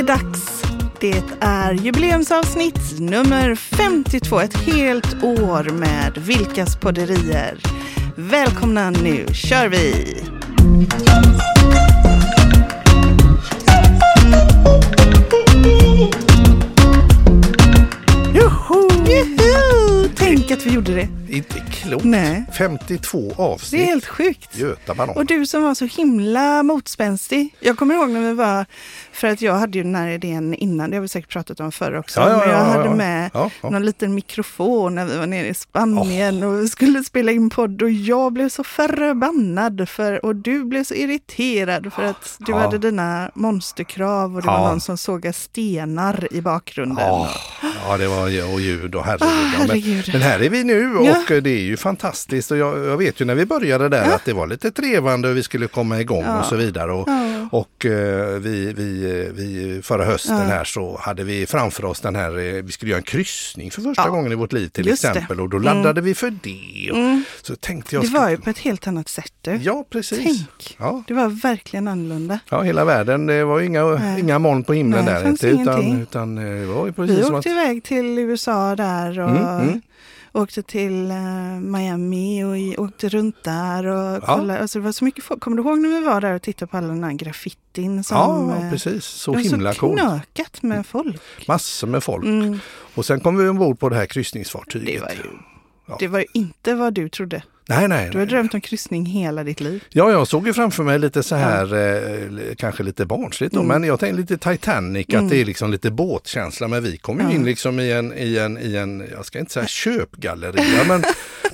är dags. Det är jubileumsavsnitt nummer 52, ett helt år med Vilkas podderier. Välkomna, nu kör vi! Joho! Juhu! Tänk att vi gjorde det. Inte klokt. Nej. 52 avsnitt. Det är helt sjukt. Göta banan. Och du som var så himla motspänstig. Jag kommer ihåg när vi var, för att jag hade ju den här idén innan, det har vi säkert pratat om förr också. Ja, ja, men jag ja, hade med Ja, någon liten mikrofon när vi var nere i Spanien och vi skulle spela in podd och jag blev så förbannad för, och du blev så irriterad för att du hade dina monsterkrav och det var någon som sågade stenar i bakgrunden. Ja, ja, det var och ljud och herregud. Ah, men, herregud. men här är vi nu och det är ju fantastiskt. Och jag, jag vet ju när vi började där Ja. att det var lite trevande och vi skulle komma igång Ja. och så vidare. Och, Ja. och eh, vi, vi, eh, vi, förra hösten här så hade vi framför oss den här, eh, vi skulle göra en kryssning för första gången i vårt liv till Just det. exempel. Och då Mm. laddade vi för det. Och, Mm. Så tänkte jag... Det var ju på ett helt annat sätt du. Ja, precis. Tänk, Ja. det var verkligen annorlunda. Ja, hela världen. Det var ju inga, Nej. inga moln på himlen Nej, där det inte. Utan, ingenting. utan eh, det var ju precis Vi åkte att... iväg till USA där och Mm, mm. Åkte till eh, Miami och i- åkte runt där. Och Ja. kollade. Alltså, det var så mycket folk. Kommer du ihåg när vi var där och tittade på all den här graffitin? Som, Ja, eh, precis. Så det var himla så coolt. knökat med folk. Massor med folk. Mm, Och sen kom vi ombord på det här kryssningsfartyget. det, var ju, Ja. det var ju inte vad du trodde. Nej, nej. Du har drömt om kryssning hela ditt liv. Ja, jag såg ju framför mig lite så här, eh, kanske lite barnsligt då, Mm. men jag tänkte lite Titanic, Mm. att det är liksom lite båtkänsla. Men vi kom ju Ja. in liksom i en, i en, i en, jag ska inte säga köpgalleria, men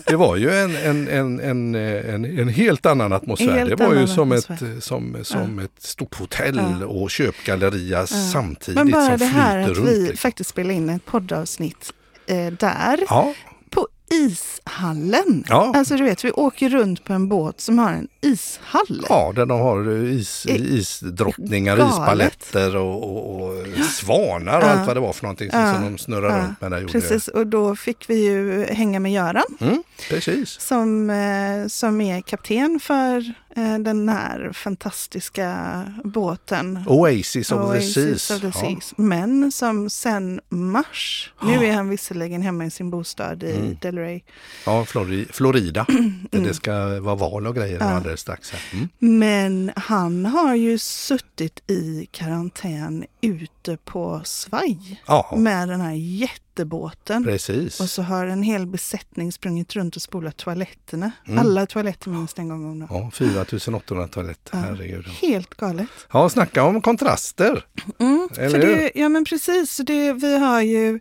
det var ju en, en, en, en, en, en helt annan atmosfär. Helt det var ju som, ett, som, som ett stort hotell Ja. och köpgalleria samtidigt Men bara som det här att runt. vi liksom. faktiskt spelade in ett poddavsnitt eh, där. Ja, ishallen. Ja. Alltså du vet, vi åker runt på en båt som har en ishall. Ja, där de har is, isdrottningar, galet. ispaletter och, och, och svanar och Ja. allt vad det var för någonting som, Ja. som de snurrar runt med. Där Precis, och då fick vi ju hänga med Göran Mm, precis. som, eh, som är kapten för den här fantastiska båten. Oasis of the Oasis Seas. of the Ja. Seas. Men som sen mars, nu är han visserligen hemma i sin bostad i Mm. Delray, Ja, Flori, Florida. Där det ska vara val och grejer Ja. alldeles strax. Mm. Men han har ju suttit i karantän ute på svaj Ja, med den här jättebåten. precis. Och så har en hel besättning sprungit runt och spolat toaletterna. Mm. Alla toaletter minst en gång om dagen. Ja, 4800 toaletter, Ja. herregud. Helt galet. Ja, snacka om kontraster. Mm, Eller för det, ja men precis, det, vi har ju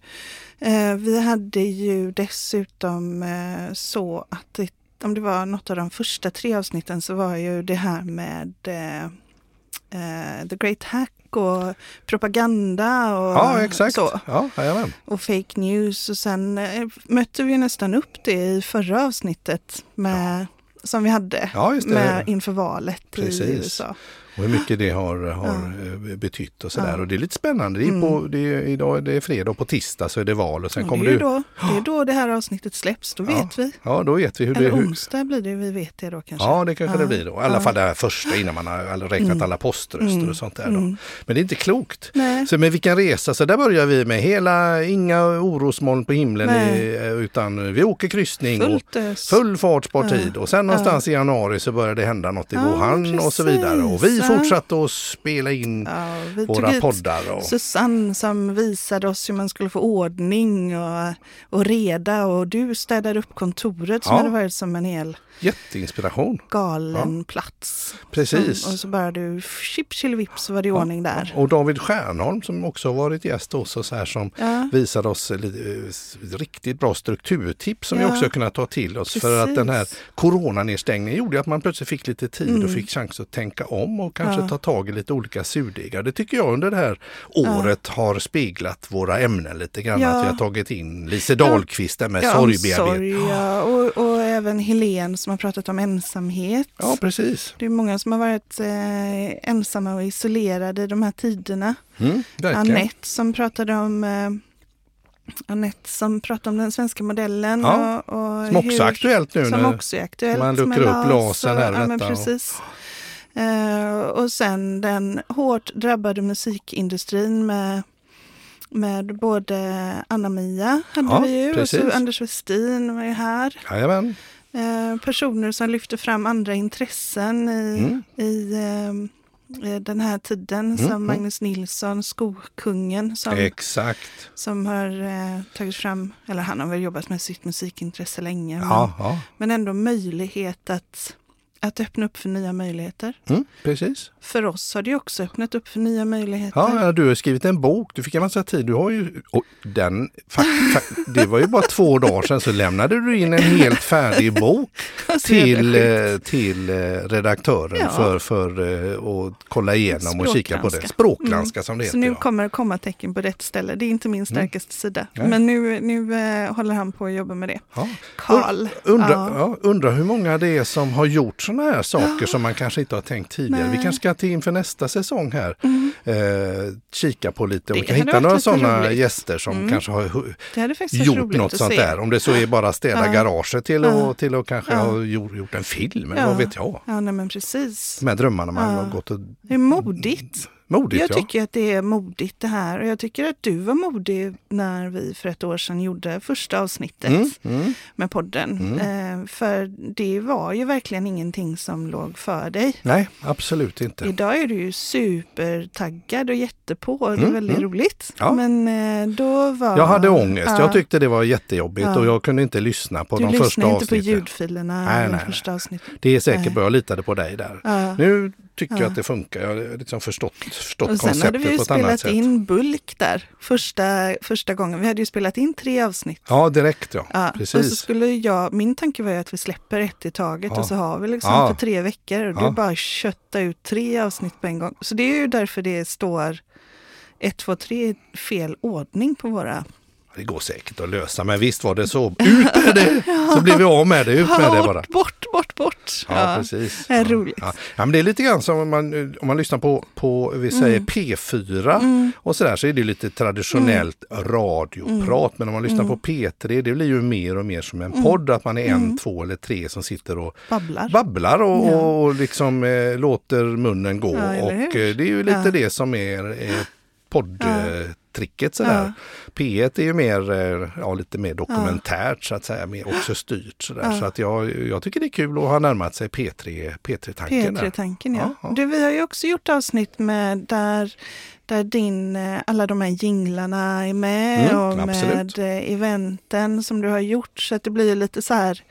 eh, vi hade ju dessutom eh, så att det, om det var något av de första tre avsnitten så var ju det här med eh, eh, The Great Hack och propaganda och Ja, exakt. så. Ja, jajamän. Och fake news och sen eh, mötte vi nästan upp det i förra avsnittet med, som vi hade Ja, med inför valet i Precis. USA. Och hur mycket det har, har eh, betytt och sådär. Ja. Och det är lite spännande. Det är, på, det är, idag, det är fredag och på tisdag så är det val och sen Och kommer det, är det då, det är då det här avsnittet släpps, då Ja. vet vi. Ja, då vet vi hur det... Eller onsdag blir det, vi vet det då kanske. ja, det kanske Ja. det blir då. I alla Ja. fall det här första innan man har räknat Mm. alla poströster Mm. och sånt där. Då. Mm. Men det är inte klokt. Nej. Så med vilken resa, så där börjar vi med hela, inga orosmoln på himlen i, eh, utan vi åker kryssning och Fullt ös. full fart på Ja. tid och sen någonstans i januari så började det hända något i Ja, Wuhan och så vidare. Och vi. Ja. Fortsatte att spela in Ja, våra poddar. Och, Susanne som visade oss hur man skulle få ordning och, och reda och du städade upp kontoret som Ja. hade varit som en hel jätteinspiration. galen plats. Precis. Som, och så bara du, chip vips så var det i ordning där. Och David Stjärnholm som också har varit gäst hos oss här som Ja. visade oss eh, riktigt bra strukturtips som Ja. vi också kunnat ta till oss. För att den här Precis. coronanedstängningen gjorde att man plötsligt fick lite tid Mm. och fick chans att tänka om och kanske Ja. ta tag i lite olika surdegar. Det tycker jag under det här året har speglat våra ämnen lite grann. Ja. Att vi har tagit in Lise Dahlqvist där med Ja, sorgbearbetning. sorg, ja. och, och även Helen som har pratat om ensamhet. Ja, precis. Det är många som har varit eh, ensamma och isolerade i de här tiderna. Mm. Anette som pratade om eh, Anette som pratade om den svenska modellen. Ja, och, och Som också är aktuellt nu Som när också är aktuellt. man luckrar upp LAS här och- ja, detta och- precis. Eh, och sen den hårt drabbade musikindustrin med, med både Anna-Mia hade Ja, vi ju, och precis. så Anders Westin var ju här. Jajamän. Eh, personer som lyfter fram andra intressen i, Mm. i eh, eh, den här tiden, som mm. Magnus Nilsson, Skokungen, som, Exakt. som har eh, tagit fram, eller han har väl jobbat med sitt musikintresse länge, men, Ja, ja. men ändå möjlighet att, att öppna upp för nya möjligheter. Mm, precis. För oss har det också öppnat upp för nya möjligheter. Ja, du har skrivit en bok, du fick en massa tid. Du har ju, och den, fak- fak- det var ju bara två dagar sedan så lämnade du in en helt färdig bok Alltså, till, eh, till eh, redaktören Ja. för, för eh, att kolla igenom och kika på det. Språkgranska. Språkgranska som det Så heter. nu ja. kommer det komma tecken på rätt ställe. Det är inte min starkaste sida. Nej. Men nu, nu håller han på att jobba med det. Karl. Ja. ja. undra hur många det är som har gjort sådana här saker som man kanske inte har tänkt tidigare. Vi Nej. kanske ska till inför nästa säsong här Mm. eh, kika på lite, om Det vi kan hitta några sådana gäster som Mm. kanske har gjort något att sånt se. där. Om det så är bara städa Ja. garaget till, och, Ja. till att kanske Ja. ha gjort, gjort en film, eller Ja. vad vet jag. Ja, nej, men precis. Här drömmarna man har gått och... Det är modigt. Modigt Jag ja. tycker att det är modigt det här. Och jag tycker att du var modig när vi för ett år sedan gjorde första avsnittet Mm, mm. med podden. Eh, för det var ju verkligen ingenting som låg för dig. Nej, absolut inte. Idag är du ju supertaggad och jättepå. Det är Mm, väldigt mm. roligt. Ja. Men eh, då var... Jag hade ångest. Ja. Jag tyckte det var jättejobbigt och jag kunde inte lyssna på Du de första lyssnade inte på avsnitten. ljudfilerna Nej, i nej, första avsnittet. Det är säkert Nej. bra, jag litade på dig där. Nu tycker Ja. att det funkar. Jag har liksom förstått, förstått Och sen hade konceptet vi ju spelat in bulk där första, första gången. Vi hade ju spelat in tre avsnitt. Ja, direkt ja. Ja, och så Precis. skulle jag, min tanke var ju att vi släpper ett i taget Ja. och så har vi liksom Ja. för tre veckor. Och Ja. du bara kötta ut tre avsnitt på en gång. Så det är ju därför det står ett, två, tre i fel ordning på våra... Det går säkert att lösa, men visst var det så. Ut med det! Så blir vi av med det, ut med det bara. Bort, bort, bort, bort! Ja, precis. det är ja. roligt. Ja. ja, men det är lite grann som om man, om man lyssnar på, på vi säger Mm. P4 och sådär så är det lite traditionellt radioprat. Men om man lyssnar Mm. på P3 det blir ju mer och mer som en podd. Att man är en, två eller tre som sitter och Babblar. babblar och, Ja. och liksom eh, låter munnen gå. Ja, och eh, det är ju lite Ja. det som är eh, poddtricket sådär. Ja. P1 är ju mer, eh, ja, lite mer dokumentärt så att säga, mer också styrt sådär. Ja. Så att jag, jag tycker det är kul att ha närmat sig P3, P3-tanken. där. P3-tanken, ja. Ja. Du, vi har ju också gjort avsnitt med där, där din, eh, alla de här jinglarna är med Mm, och absolut. med eventen som du har gjort. Så att det blir lite så här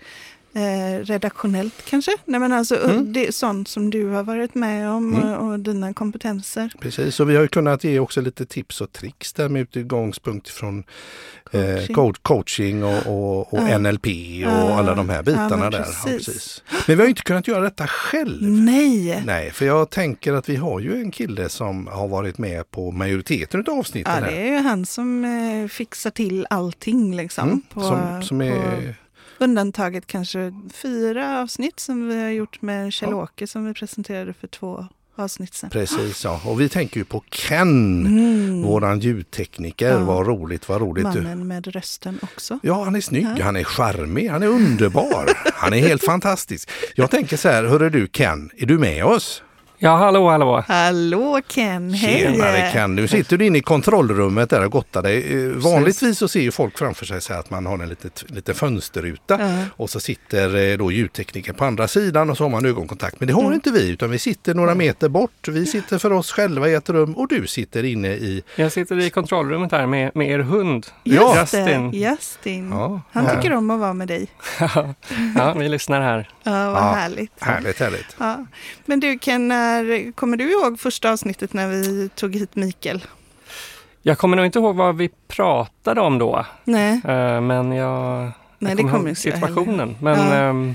eh, redaktionellt kanske. Nej, men alltså, Mm. Det är sånt som du har varit med om Mm. och, och dina kompetenser. Precis, och vi har kunnat ge också lite tips och tricks där med utgångspunkt från eh, Coaching. co- coaching och, och, och Ja. NLP och Ja. alla de här bitarna men där. Ja, precis. precis. Men vi har inte kunnat göra detta själv. Nej! Nej, för jag tänker att vi har ju en kille som har varit med på majoriteten av avsnitten Ja, det är ju han som eh, fixar till allting liksom. Mm, på, som, som på är, undantaget kanske fyra avsnitt som vi har gjort med Kjell-Åke Ja. som vi presenterade för två avsnitt sedan. precis ja. Och vi tänker ju på Ken, Mm. våran ljudtekniker. Ja. Vad roligt, vad roligt. Mannen med rösten också. Ja, han är snygg, Ja. han är charmig, han är underbar. Han är helt fantastisk. Jag tänker så här, hörru du Ken, är du med oss? Ja, hallå, hallå. Hallå Ken, hej! Tjenare Ken, nu sitter du inne i kontrollrummet där och gottar dig. Eh, Vanligtvis så ser ju folk framför sig så att man har en liten, liten fönsterruta Ja. och så sitter eh, då ljudtekniken på andra sidan och så har man ögonkontakt. Men det har Mm. inte vi utan vi sitter några meter bort. Vi sitter för oss själva i ett rum och du sitter inne i... Jag sitter i kontrollrummet här med, med er hund. Ja. Just Justin. Justin. Ja, Han tycker om att vara med dig. Ja, vi lyssnar här. Ja, vad Ja. härligt. Härligt, härligt. Ja. Men du Ken, när, kommer du ihåg första avsnittet när vi tog hit Mikael? Jag kommer nog inte ihåg vad vi pratade om då, Nej, eh, men jag, Nej jag det kommer kommer ihåg situationen. Men Ja.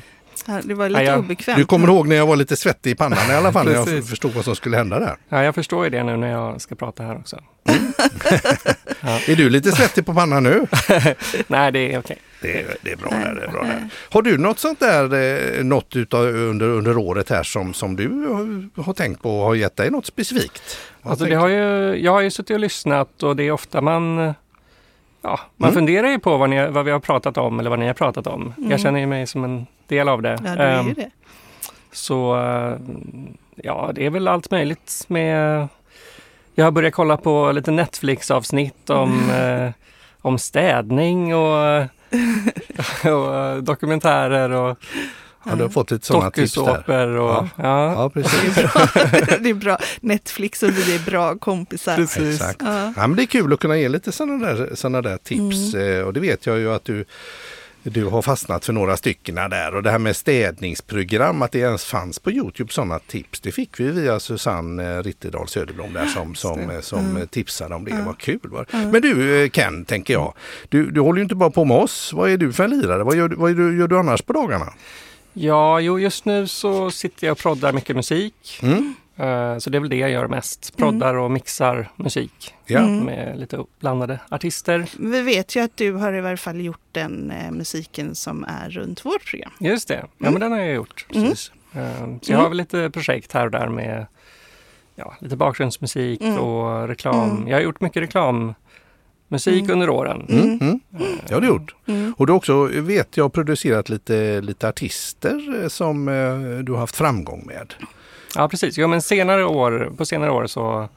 Ja, Det var lite Ja, jag- obekvämt. Du kommer ihåg när jag var lite svettig i pannan i alla fall när jag förstod vad som skulle hända där. ja, jag förstår ju det nu när jag ska prata här också. Är du lite svettig på pannan nu? Nej, det är okej. Det är, det är bra där, det är bra där. Har du något sånt där, eh, något utav, under, under året här som, som du har, har tänkt på och har gett dig något specifikt? Vad Alltså, det har ju, jag har ju suttit och lyssnat och det är ofta man Ja, man Mm. funderar ju på vad, ni, vad vi har pratat om eller vad ni har pratat om. Mm. Jag känner ju mig som en del av det. Ja, du är ju Ehm, det. Så eh, Ja, det är väl allt möjligt med... Jag har börjat kolla på lite Netflix-avsnitt om, eh, om städning och, och dokumentärer och Ja, du har fått lite sådana tips där. och... Ja. Ja. Ja, precis. det är bra. Netflix och vi är bra kompisar. Precis. Exakt. Ja. Ja, men det är kul att kunna ge lite sådana där, såna där tips. Mm. Eh, Och det vet jag ju att du, du har fastnat för några stycken där. Och det här med städningsprogram, att det ens fanns på Youtube sådana tips. Det fick vi via Susanne eh, Ritterdal Söderblom där som, som, eh, som Mm. tipsade om det. Vad kul. Var. Men du Ken, tänker jag. Du, du håller ju inte bara på med oss. Vad är du för en lirare? Vad gör, vad gör, du, gör du annars på dagarna? Ja, jo, just nu så sitter jag och proddar mycket musik. Mm? Eh, Så det är väl det jag gör mest. Proddar och mixar musik Ja. Mm. med lite uppblandade artister. Vi vet ju att du har i varje fall gjort den eh, musiken som är runt vårt program. Just det, ja men den har jag gjort. Mm. Precis. Eh, Så jag har väl lite projekt här och där med ja, lite bakgrundsmusik Mm. och reklam. Mm. Jag har gjort mycket reklammusik Mm. under åren. Mm? Mm? Det har du gjort. Mm. Och du har också, vet jag, producerat lite, lite artister eh, som eh, du har haft framgång med. Ja precis, ja, men senare år, på senare år så,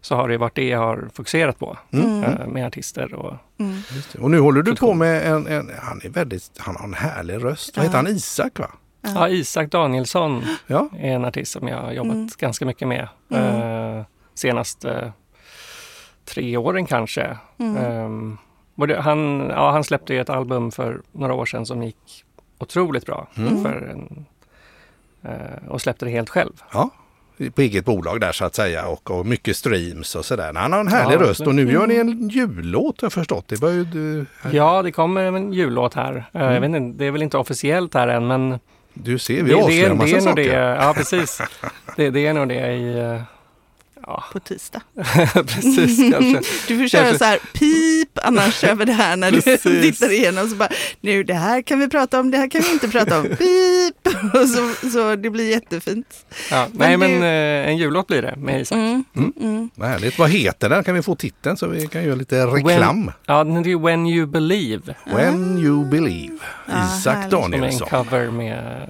så har det varit det jag har fokuserat på Mm. eh, med artister. Och, Mm. Och nu håller du på med en, en, han är väldigt, han har en härlig röst. Vad Ja. heter han? Isak va? ja, Isak Danielsson Ja. är en artist som jag har jobbat Mm. ganska mycket med. Mm. Eh, senaste tre åren kanske. Mm. Och det, han, ja, han släppte ju ett album för några år sedan som gick otroligt bra. Mm. För en, eh, och släppte det helt själv. ja. På eget bolag där så att säga och, och mycket streams och sådär. Han har en härlig Ja, röst och nu gör ni Mm. en jullåt har jag förstått. Det var ju du, Ja, det kommer en jullåt här. Eh, Mm. Jag vet inte, det är väl inte officiellt här än men du ser, vi avslöjar en massa det saker. det. Ja, precis. Det, det är nog det i... eh, Ja, På tisdag. precis kanske. Du får köra Kanske. så här pip annars över det här när du Precis. tittar igenom. Så bara, nu det här kan vi prata om, det här kan vi inte prata om. Pip! Och så, så det blir jättefint. Ja, Men nej, men du- eh, en jullåt blir det med Isak. Mm. Mm. Mm. Vad härligt. Vad heter den? Kan vi få titeln så vi kan göra lite reklam? Ja, den heter ju When You Believe. When you believe. Ja, Isak härligt. Som är en Danielsson. cover med...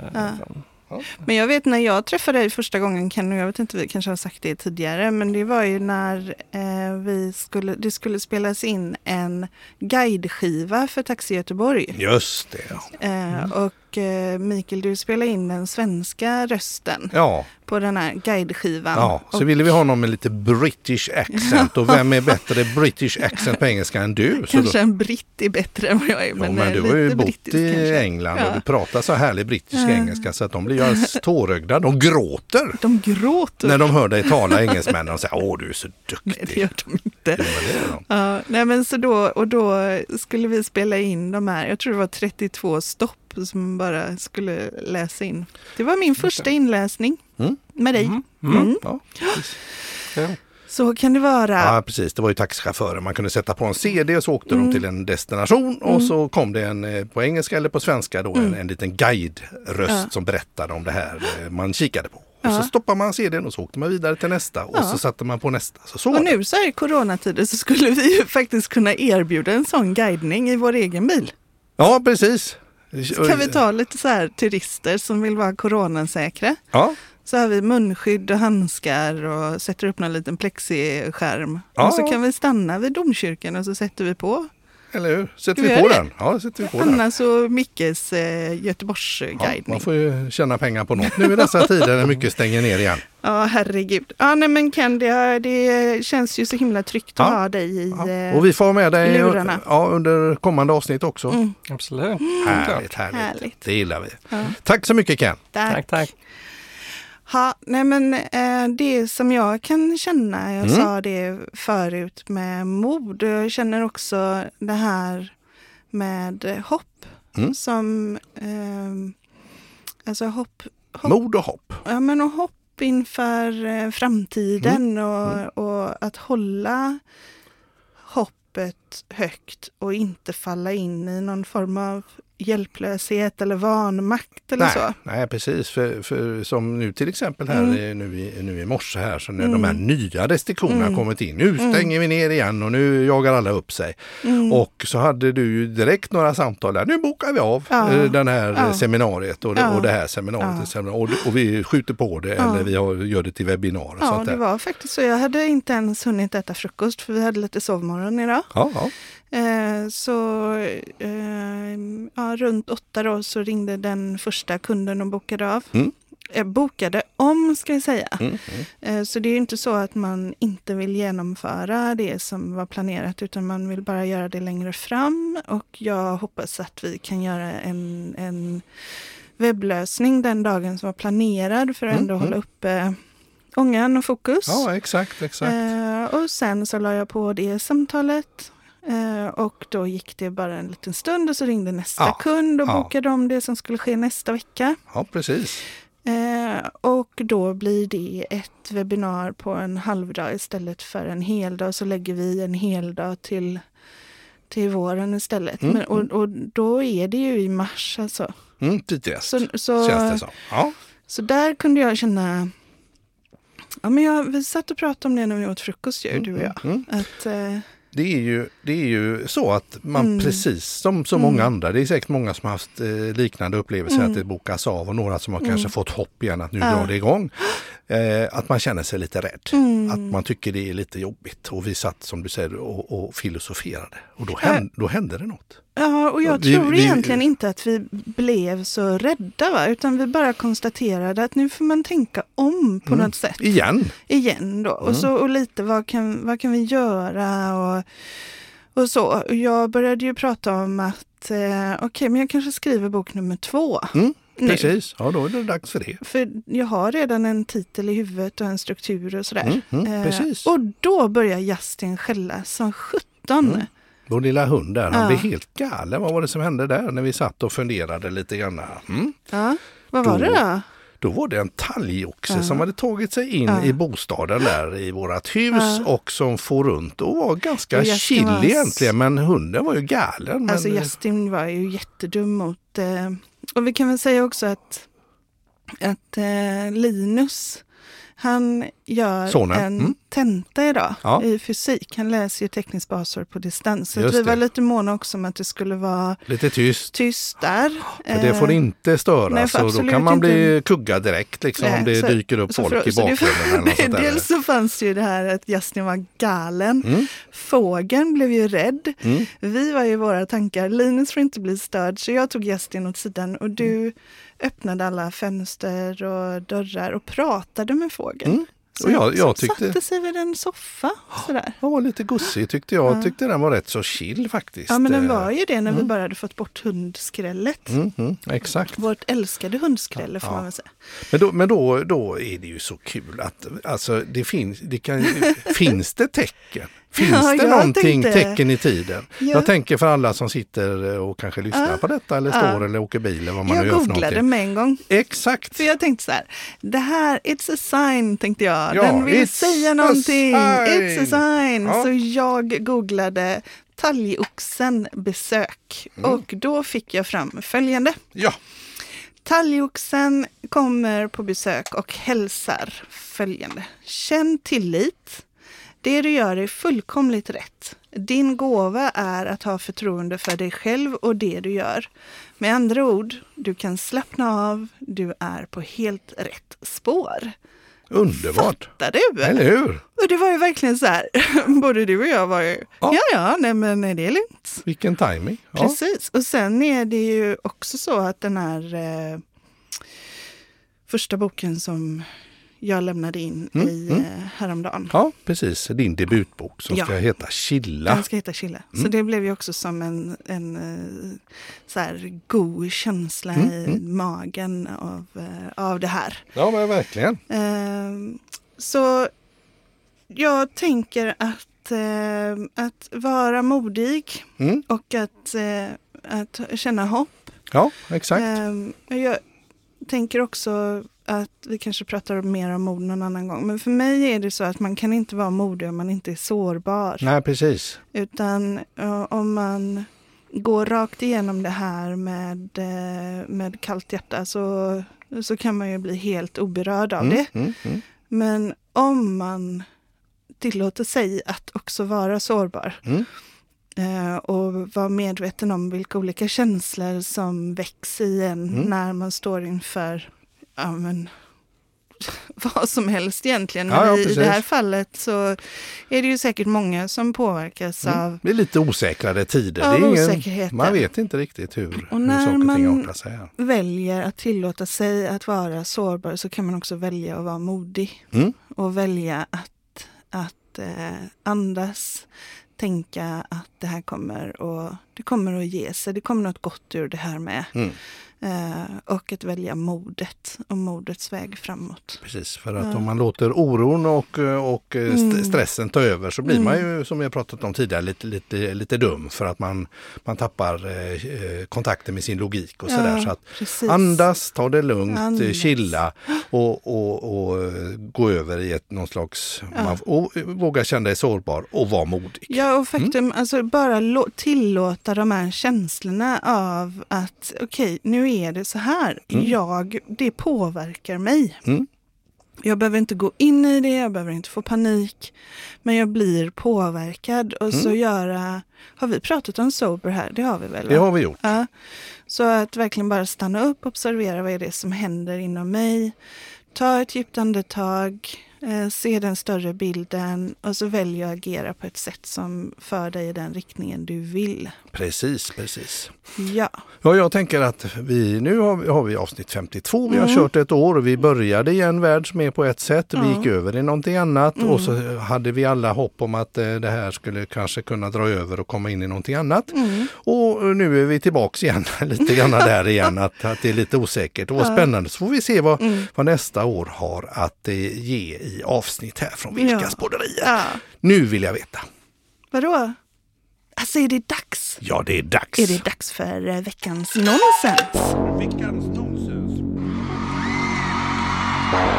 Ja. Men jag vet när jag träffade dig första gången, Ken, och jag vet inte, vi kanske har sagt det tidigare, men det var ju när eh, vi skulle, det skulle spelas in en guideskiva för Taxi Göteborg. Just det. ja. Eh, och eh, Mikael, du spelade in den svenska rösten Ja, på den här guideskivan. ja. så och ville vi ha någon med lite British accent och vem är bättre British accent på engelska än du? Kanske då, en britt är bättre än vad jag är, men, men eh, du har ju bott i kanske. England Ja. och du pratar så härlig brittisk Ja. engelska så att de blir ju alldeles tårögda. De gråter De gråter. när de hör dig tala engelsmännen och säger åh du är så Nej, det duktig. gör de inte. Jo, de. Ja, nej men så då, och då skulle vi spela in de här, jag tror det var 32 stopp som bara skulle läsa in. Det var min första inläsning Mm. med dig. Mm. Mm. Mm. Ja. Ja. Så kan det vara. Ja precis, det var ju taxichaufförer. Man kunde sätta på en CD och så åkte Mm. de till en destination och så kom det en, eh, på engelska eller på svenska då, en, en liten guide-röst Mm. Ja. som berättade om det här eh, man kikade på. Och så stoppade man CDn och så åkte man vidare till nästa och Ja. så satte man på nästa. Så, så Och nu så här i coronatider så skulle vi ju faktiskt kunna erbjuda en sån guidning i vår egen bil. Ja precis. Kan vi ta lite så här turister som vill vara coronasäkra. Ja, Så har vi munskydd och handskar och sätter upp någon liten plexiskärm. Ja. Och så kan vi stanna vid domkyrkan och så sätter vi på eller hur? Sätter vi vi på göra den? Ja, sätter vi på den. Annas och Mickes eh, Ja, Göteborgsguidning. man får ju tjäna pengar på något nu i dessa tider när mycket stänger ner igen. Ja, herregud. Ja, nej men Ken, det, det känns ju så himla tryggt att Ja. ha dig i... Ja. eh, Och vi får med dig ja, under kommande avsnitt också. Mm, Absolut. Härligt, härligt, Härligt. Det gillar vi. ja, Tack så mycket Ken. tack. Tack, tack. Ha, nej men eh, det som jag kan känna, jag Mm. sa det förut med mod, jag känner också det här med hopp Mm. som, eh, alltså hopp, hopp Mod och hopp. Ja, men och hopp inför eh, framtiden och, Mm. och att hålla hoppet högt och inte falla in i någon form av hjälplöshet eller vanmakt eller nej, så. Nej, precis. För, för som nu till exempel här Mm. i- nu, i, nu i morse här så när Mm. de här nya restriktionerna Mm. kommit in. Nu stänger vi ner igen och nu jagar alla upp sig. Mm. Och så hade du ju direkt några samtal där. Nu bokar vi av Ja. eh, den här Ja. eh, seminariet och det, Ja. och det här seminariet. Ja. och, och vi skjuter på det eller vi har, gör det till webbinar. och Ja, sånt det där. var faktiskt så. Jag hade inte ens hunnit äta frukost för vi hade lite sovmorgon idag. Ja. Eh, så eh, ja, runt åtta då så ringde den första kunden och bokade av. Mm. Eh, bokade om ska jag säga. Mm, mm. Eh, så det är inte så att man inte vill genomföra det som var planerat utan man vill bara göra det längre fram och jag hoppas att vi kan göra en, en webblösning den dagen som var planerad för att Mm, ändå mm. hålla uppe ångan och fokus. ja exakt, exakt. Eh, och sen så la jag på det samtalet. Eh, och då gick det bara en liten stund och så ringde nästa Ja, kund och ja. bokade om det som skulle ske nästa vecka. Ja, precis. Eh, och då blir det ett webbinar på en halvdag istället för en hel dag. Så lägger vi en hel dag till, till våren istället. Mm, Men, och, och då är det ju i mars alltså. Mm, tidigast Så, så, känns det som. Ja. så där kunde jag känna Ja, men jag, vi satt och pratade om det när vi åt frukost ju, du och jag. Mm. Att, eh, Det är, ju, det är ju så att man Mm. precis som så många andra, det är säkert många som har haft eh, liknande upplevelser Mm. att det bokas av och några som har Mm. kanske fått hopp igen att nu Ja. drar det igång. Eh, att man känner sig lite rädd. Mm. Att man tycker det är lite jobbigt. Och vi satt som du säger och, och filosoferade. Och då hände, då hände det något. Ja, och jag Vi- tror vi- egentligen inte att vi blev så rädda, va? utan vi bara konstaterade att nu får man tänka om på Mm. något sätt. Igen. Igen då. Mm. Och, så, och lite vad kan, vad kan vi göra och, och så. Jag började ju prata om att eh, okej, men jag kanske skriver bok nummer två. Mm, nu. Precis, ja då är det dags för det. För jag har redan en titel i huvudet och en struktur och sådär. Mm, mm, Eh, precis. och då börjar Justin skälla som sjutton. Mm. Vår lilla hund där, han Ja. blev helt galen. Vad var det som hände där när vi satt och funderade lite grann? Mm. Ja, vad var Då- det då? Då var det en talgoxe Ja. som hade tagit sig in Ja. i bostaden där i vårat hus och som får runt och var ganska Justin chill var- egentligen men hunden var ju galen. Men, Alltså Justin var ju jättedum mot... Eh, och vi kan väl säga också att, att eh, Linus, han gör Sonen, en mm. Tenta idag Ja. i fysik. Han läser ju tekniskt basår på distans. Så vi var lite måna också om att det skulle vara Lite tyst. tyst där. För det får Eh, inte störas nej, och då kan man bli inte. kuggad direkt liksom, Nej, om det så- dyker upp så folk för- i så det- bakgrunden. eller. Dels så fanns ju det här att Justin var galen. Mm, Fågeln blev ju rädd. mm. Vi var i våra tankar, Linus får inte bli störd, så jag tog Justin åt sidan och du Mm. öppnade alla fönster och dörrar och pratade med fågeln. Mm. Så Och jag- jag tyckte- satte sig vid en soffa. Sådär. Han var lite gussig tyckte jag. Ja. tyckte den var rätt så chill faktiskt. Ja men den var ju det när vi Mm. bara hade fått bort hundskrället. Mm, mm, exakt. Vårt älskade hundskrälle får Ja. man väl säga. Men, då, men då, då är det ju så kul att alltså, det finns, det kan, finns det tecken? Finns Ja, det någonting tänkte- tecken i tiden? Ja. Jag tänker för alla som sitter och kanske lyssnar Ja. på detta eller står eller åker bil eller vad man nu Jag gör för googlade med en gång. Exakt! För jag tänkte så här, det här, it's a sign tänkte jag. Ja, Den vill säga a någonting. It's a sign. Så jag googlade talgoxen besök Mm. och då fick jag fram följande. Ja, Talgoxen kommer på besök och hälsar följande. Känn tillit. Det du gör är fullkomligt rätt. Din gåva är att ha förtroende för dig själv och det du gör. Med andra ord, du kan slappna av. Du är på helt rätt spår. underbart! Fattar du? Eller hur? Och det var ju verkligen så här, både du och jag var ju, Ja. ja ja, nej men det är lugnt. Vilken timing. Ja. Precis. Och sen är det ju också så att den här eh, första boken som jag lämnade in Mm, i mm. eh, häromdagen. ja, precis. Din debutbok som Ja. ska heta Chilla. Den ska heta Chille. Så Mm. det blev ju också som en, en eh, så här god känsla Mm, i mm. magen av, eh, av det här. Ja, men verkligen. Ehm, så jag tänker att, att vara modig Mm. och att, att känna hopp. Ja, exakt. Ehm, jag tänker också att vi kanske pratar mer om mod någon annan gång. Men för mig är det så att man kan inte vara modig om man inte är sårbar. Nej, precis. Utan om man går rakt igenom det här med, eh, med kallt hjärta så, så kan man ju bli helt oberörd av det. Mm, mm, mm. Men om man tillåter sig att också vara sårbar Mm. eh, och vara medveten om vilka olika känslor som väcks i en Mm. när man står inför ja, men, vad som helst egentligen. Ja, ja, Men i, det här fallet så är det ju säkert många som påverkas Mm. av Det är lite osäkrare tider. Av det är osäkerheten. man vet inte riktigt hur, Och hur när saker och ting man- artar sig. Här. väljer att tillåta sig att vara sårbar så kan man också välja att vara modig. Mm. Och välja att, att eh, andas, tänka att det här kommer och det kommer att ge sig. Det kommer något gott ur det här med. Mm. Eh, och att välja modet och modets väg framåt. Precis, för att Ja. om man låter oron och, och eh, Mm. stressen ta över så blir man Mm. ju, som vi har pratat om tidigare, lite, lite, lite dum för att man, man tappar eh, eh, kontakten med sin logik och sådär. Så att precis. andas, ta det lugnt, eh, Andas. chilla och, och, och eh, gå över i ett någon slags, Ja. man, och eh, våga känna dig sårbar och vara modig. Ja, och faktum, alltså bara tillåta de här känslorna av att okej, nu är det så här. Mm. Jag, det påverkar mig. Mm. Jag behöver inte gå in i det, jag behöver inte få panik. Men jag blir påverkad och så Mm. göra... Har vi pratat om sober här? Det har vi väl? Det har vi gjort. Ja. Så att verkligen bara stanna upp, observera vad är det som händer inom mig. Ta ett djupt andetag, se den större bilden och så välja att agera på ett sätt som för dig i den riktningen du vill. Precis, precis. Ja, Ja, jag tänker att vi, nu har vi, har vi avsnitt 52, vi har Mm. kört ett år och vi började i en värld som är på ett sätt, vi Ja. gick över i någonting annat Mm. och så hade vi alla hopp om att eh, det här skulle kanske kunna dra över och komma in i någonting annat. mm. Och nu är vi tillbaks igen, lite grann där igen, att, att det är lite osäkert och Ja. spännande. Så får vi se vad, Mm. vad nästa år har att eh, ge i avsnitt här från Vilkas Ja. podderier. ja. Nu vill jag veta. Vadå? Alltså är det dags? Ja, det är dags. Är det dags för eh, veckans nonsens? Veckans nonsens.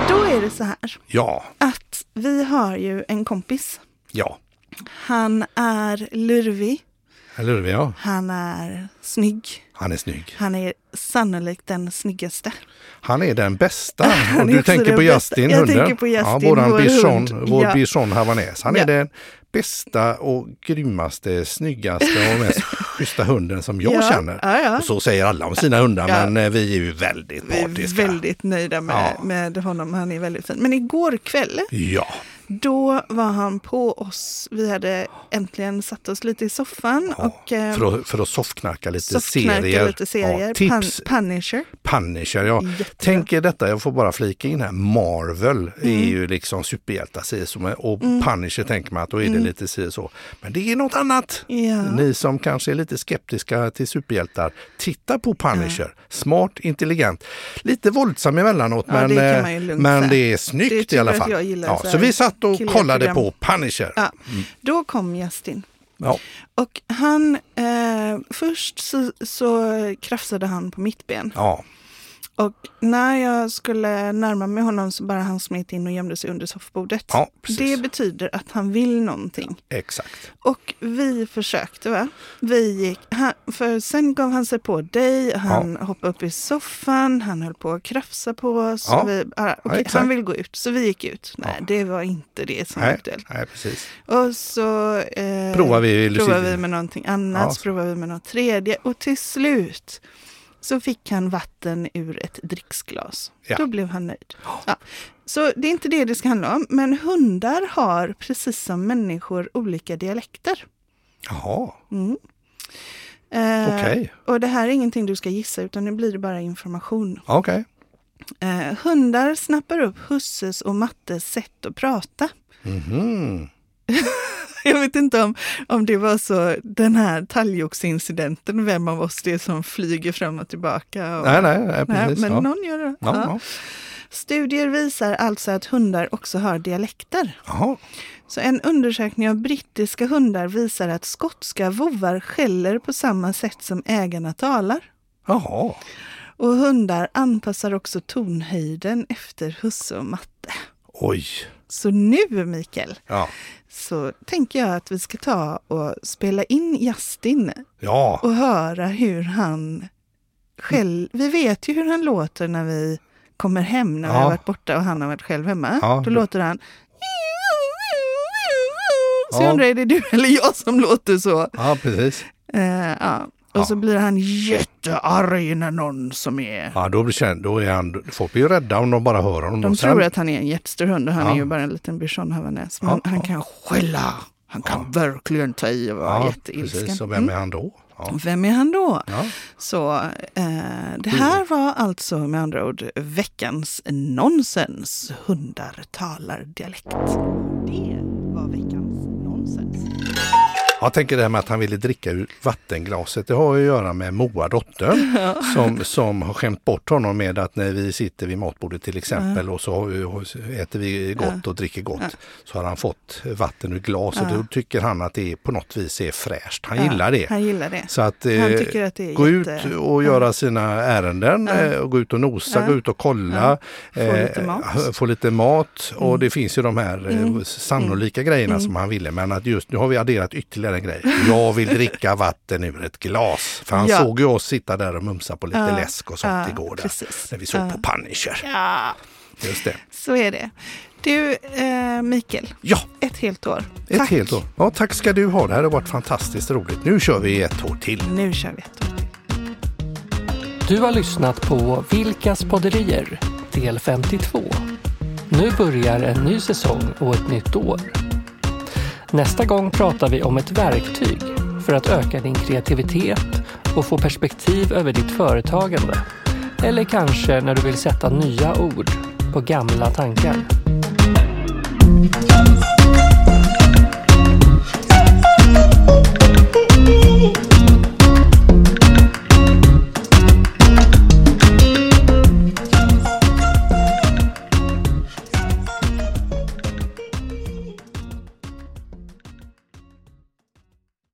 Då är det så här Ja, att vi har ju en kompis. ja. Han är lurvig, Eller hur? Ja, han är snygg, han är snygg. han är sannolikt den snyggaste. Han är den bästa. Han är du tänker på bästa. Justin, Jag hunden. tänker på Justin, ja, våran vår bichon, hund. vår Ja. bichon havanäs. Han är Ja. den bästa och grymmaste, snyggaste och mest schyssta hunden som jag Ja, känner. Och så säger alla om sina hundar, men eh, vi är ju väldigt Vi är partiska. väldigt nöjda med, med honom, han är väldigt fin. Men igår kväll, Ja, då var han på oss. Vi hade äntligen satt oss lite i soffan ja. och eh, för, att, för att soffknacka lite soffknarka serier. lite serier. Ja, tips, Pun- Punisher. Punisher. Ja. Jättebra. Tänk er detta, jag får bara flika in här. Marvel är Mm. ju liksom superhjältar si är- och Punisher tänker man att då är det lite si så. Men det är något annat. Ja. Ni som kanske är lite skeptiska till superhjältar, titta på Punisher. Smart, intelligent, lite våldsam emellanåt Ja, men, det eh, men säga. det är Det snyggt tycker i alla fall. ja, så vi satt och killiga kollade på Punisher. Ja. Då kom Justin. Ja. Och han, eh, först så, så krafsade han på mitt ben. Ja. Och när jag skulle närma mig honom så bara han smet in och gömde sig under soffbordet. Ja, det betyder att han vill någonting. Exakt. Och vi försökte va? Vi gick, han, för sen gav han sig på dig, han hoppade upp i soffan, han höll på att krafsa på oss. Ja. Vi, ah, exakt. han vill gå ut, så vi gick ut. Nej, Ja. det var inte det som var aktuellt. nej, precis. Och så eh, Provar vi provar vi med någonting annat, Ja. provar vi med något tredje och till slut så fick han vatten ur ett dricksglas. Ja. Då blev han nöjd. Ja. Så det är inte det det ska handla om, men hundar har precis som människor olika dialekter. Jaha, Mm. Eh, okej. Och det här är ingenting du ska gissa utan nu blir det bara information. Okej. Eh, hundar snappar upp husses och mattes sätt att prata. Mhm. Jag vet inte om, om det var så den här talgoxincidenten, vem av oss det är som flyger fram och tillbaka. Och, Nej, nej, nej, Nej, precis. men ja. någon gör det. Ja, Ja. Studier visar alltså att hundar också har dialekter. Jaha. Så en undersökning av brittiska hundar visar att skotska vovar skäller på samma sätt som ägarna talar. Jaha. Och hundar anpassar också tonhöjden efter husse och matte. Oj. Så nu Mikael, Ja. så tänker jag att vi ska ta och spela in Justin Ja. och höra hur han själv... Vi vet ju hur han låter när vi kommer hem, när vi Ja. har varit borta och han har varit själv hemma. Ja. Då låter han... Så Ja. jag undrar, är det du eller jag som låter så? ja, precis. Eh, ja. Och Ja. så blir han jättearg när någon som är... Ja, då, blir då är han, folk blir ju rädda om de bara hör honom. De tror att han är en jättestor hund och han Ja. är ju bara en liten bichon havanäs. Men han kan skälla. Han kan verkligen ta i och vara ja, jätteilsken. precis. Och vem Mm. är han då? Ja. Vem är han då? Ja. Så eh, det här var alltså med andra ord veckans nonsens. Hundar talar dialekt. Det var veckans. Jag tänker det här med att han ville dricka ur vattenglaset. Det har ju att göra med Moa, dottern, som, som har skämt bort honom med att när vi sitter vid matbordet till exempel och så äter vi gott och dricker gott så har han fått vatten ur glas och då tycker han att det på något vis är fräscht. Han gillar det. Han gillar det. Så att eh, att gå jätte- ut och göra sina ärenden eh, och gå ut och nosa, Ja. gå ut och kolla. Få lite mat. Mm. eh, Få lite mat och det finns ju de här eh, sannolika grejerna som han ville. Men att just nu har vi adderat ytterligare en grej. Jag vill dricka vatten ur ett glas. För han Ja. såg ju oss sitta där och mumsa på lite Ja. läsk och sånt Ja, igår. Där, precis. när vi såg Ja. på Punisher. Ja, Just det. så är det. Du, eh, Mikael, Ja, ett helt år. ett Tack. helt år. Ja, tack ska du ha. Det här har varit fantastiskt roligt. Nu kör vi ett år till. Nu kör vi ett år till. Du har lyssnat på Vilkas podderier del 52. Nu börjar en ny säsong och ett nytt år. Nästa gång pratar vi om ett verktyg för att öka din kreativitet och få perspektiv över ditt företagande. Eller kanske när du vill sätta nya ord på gamla tankar.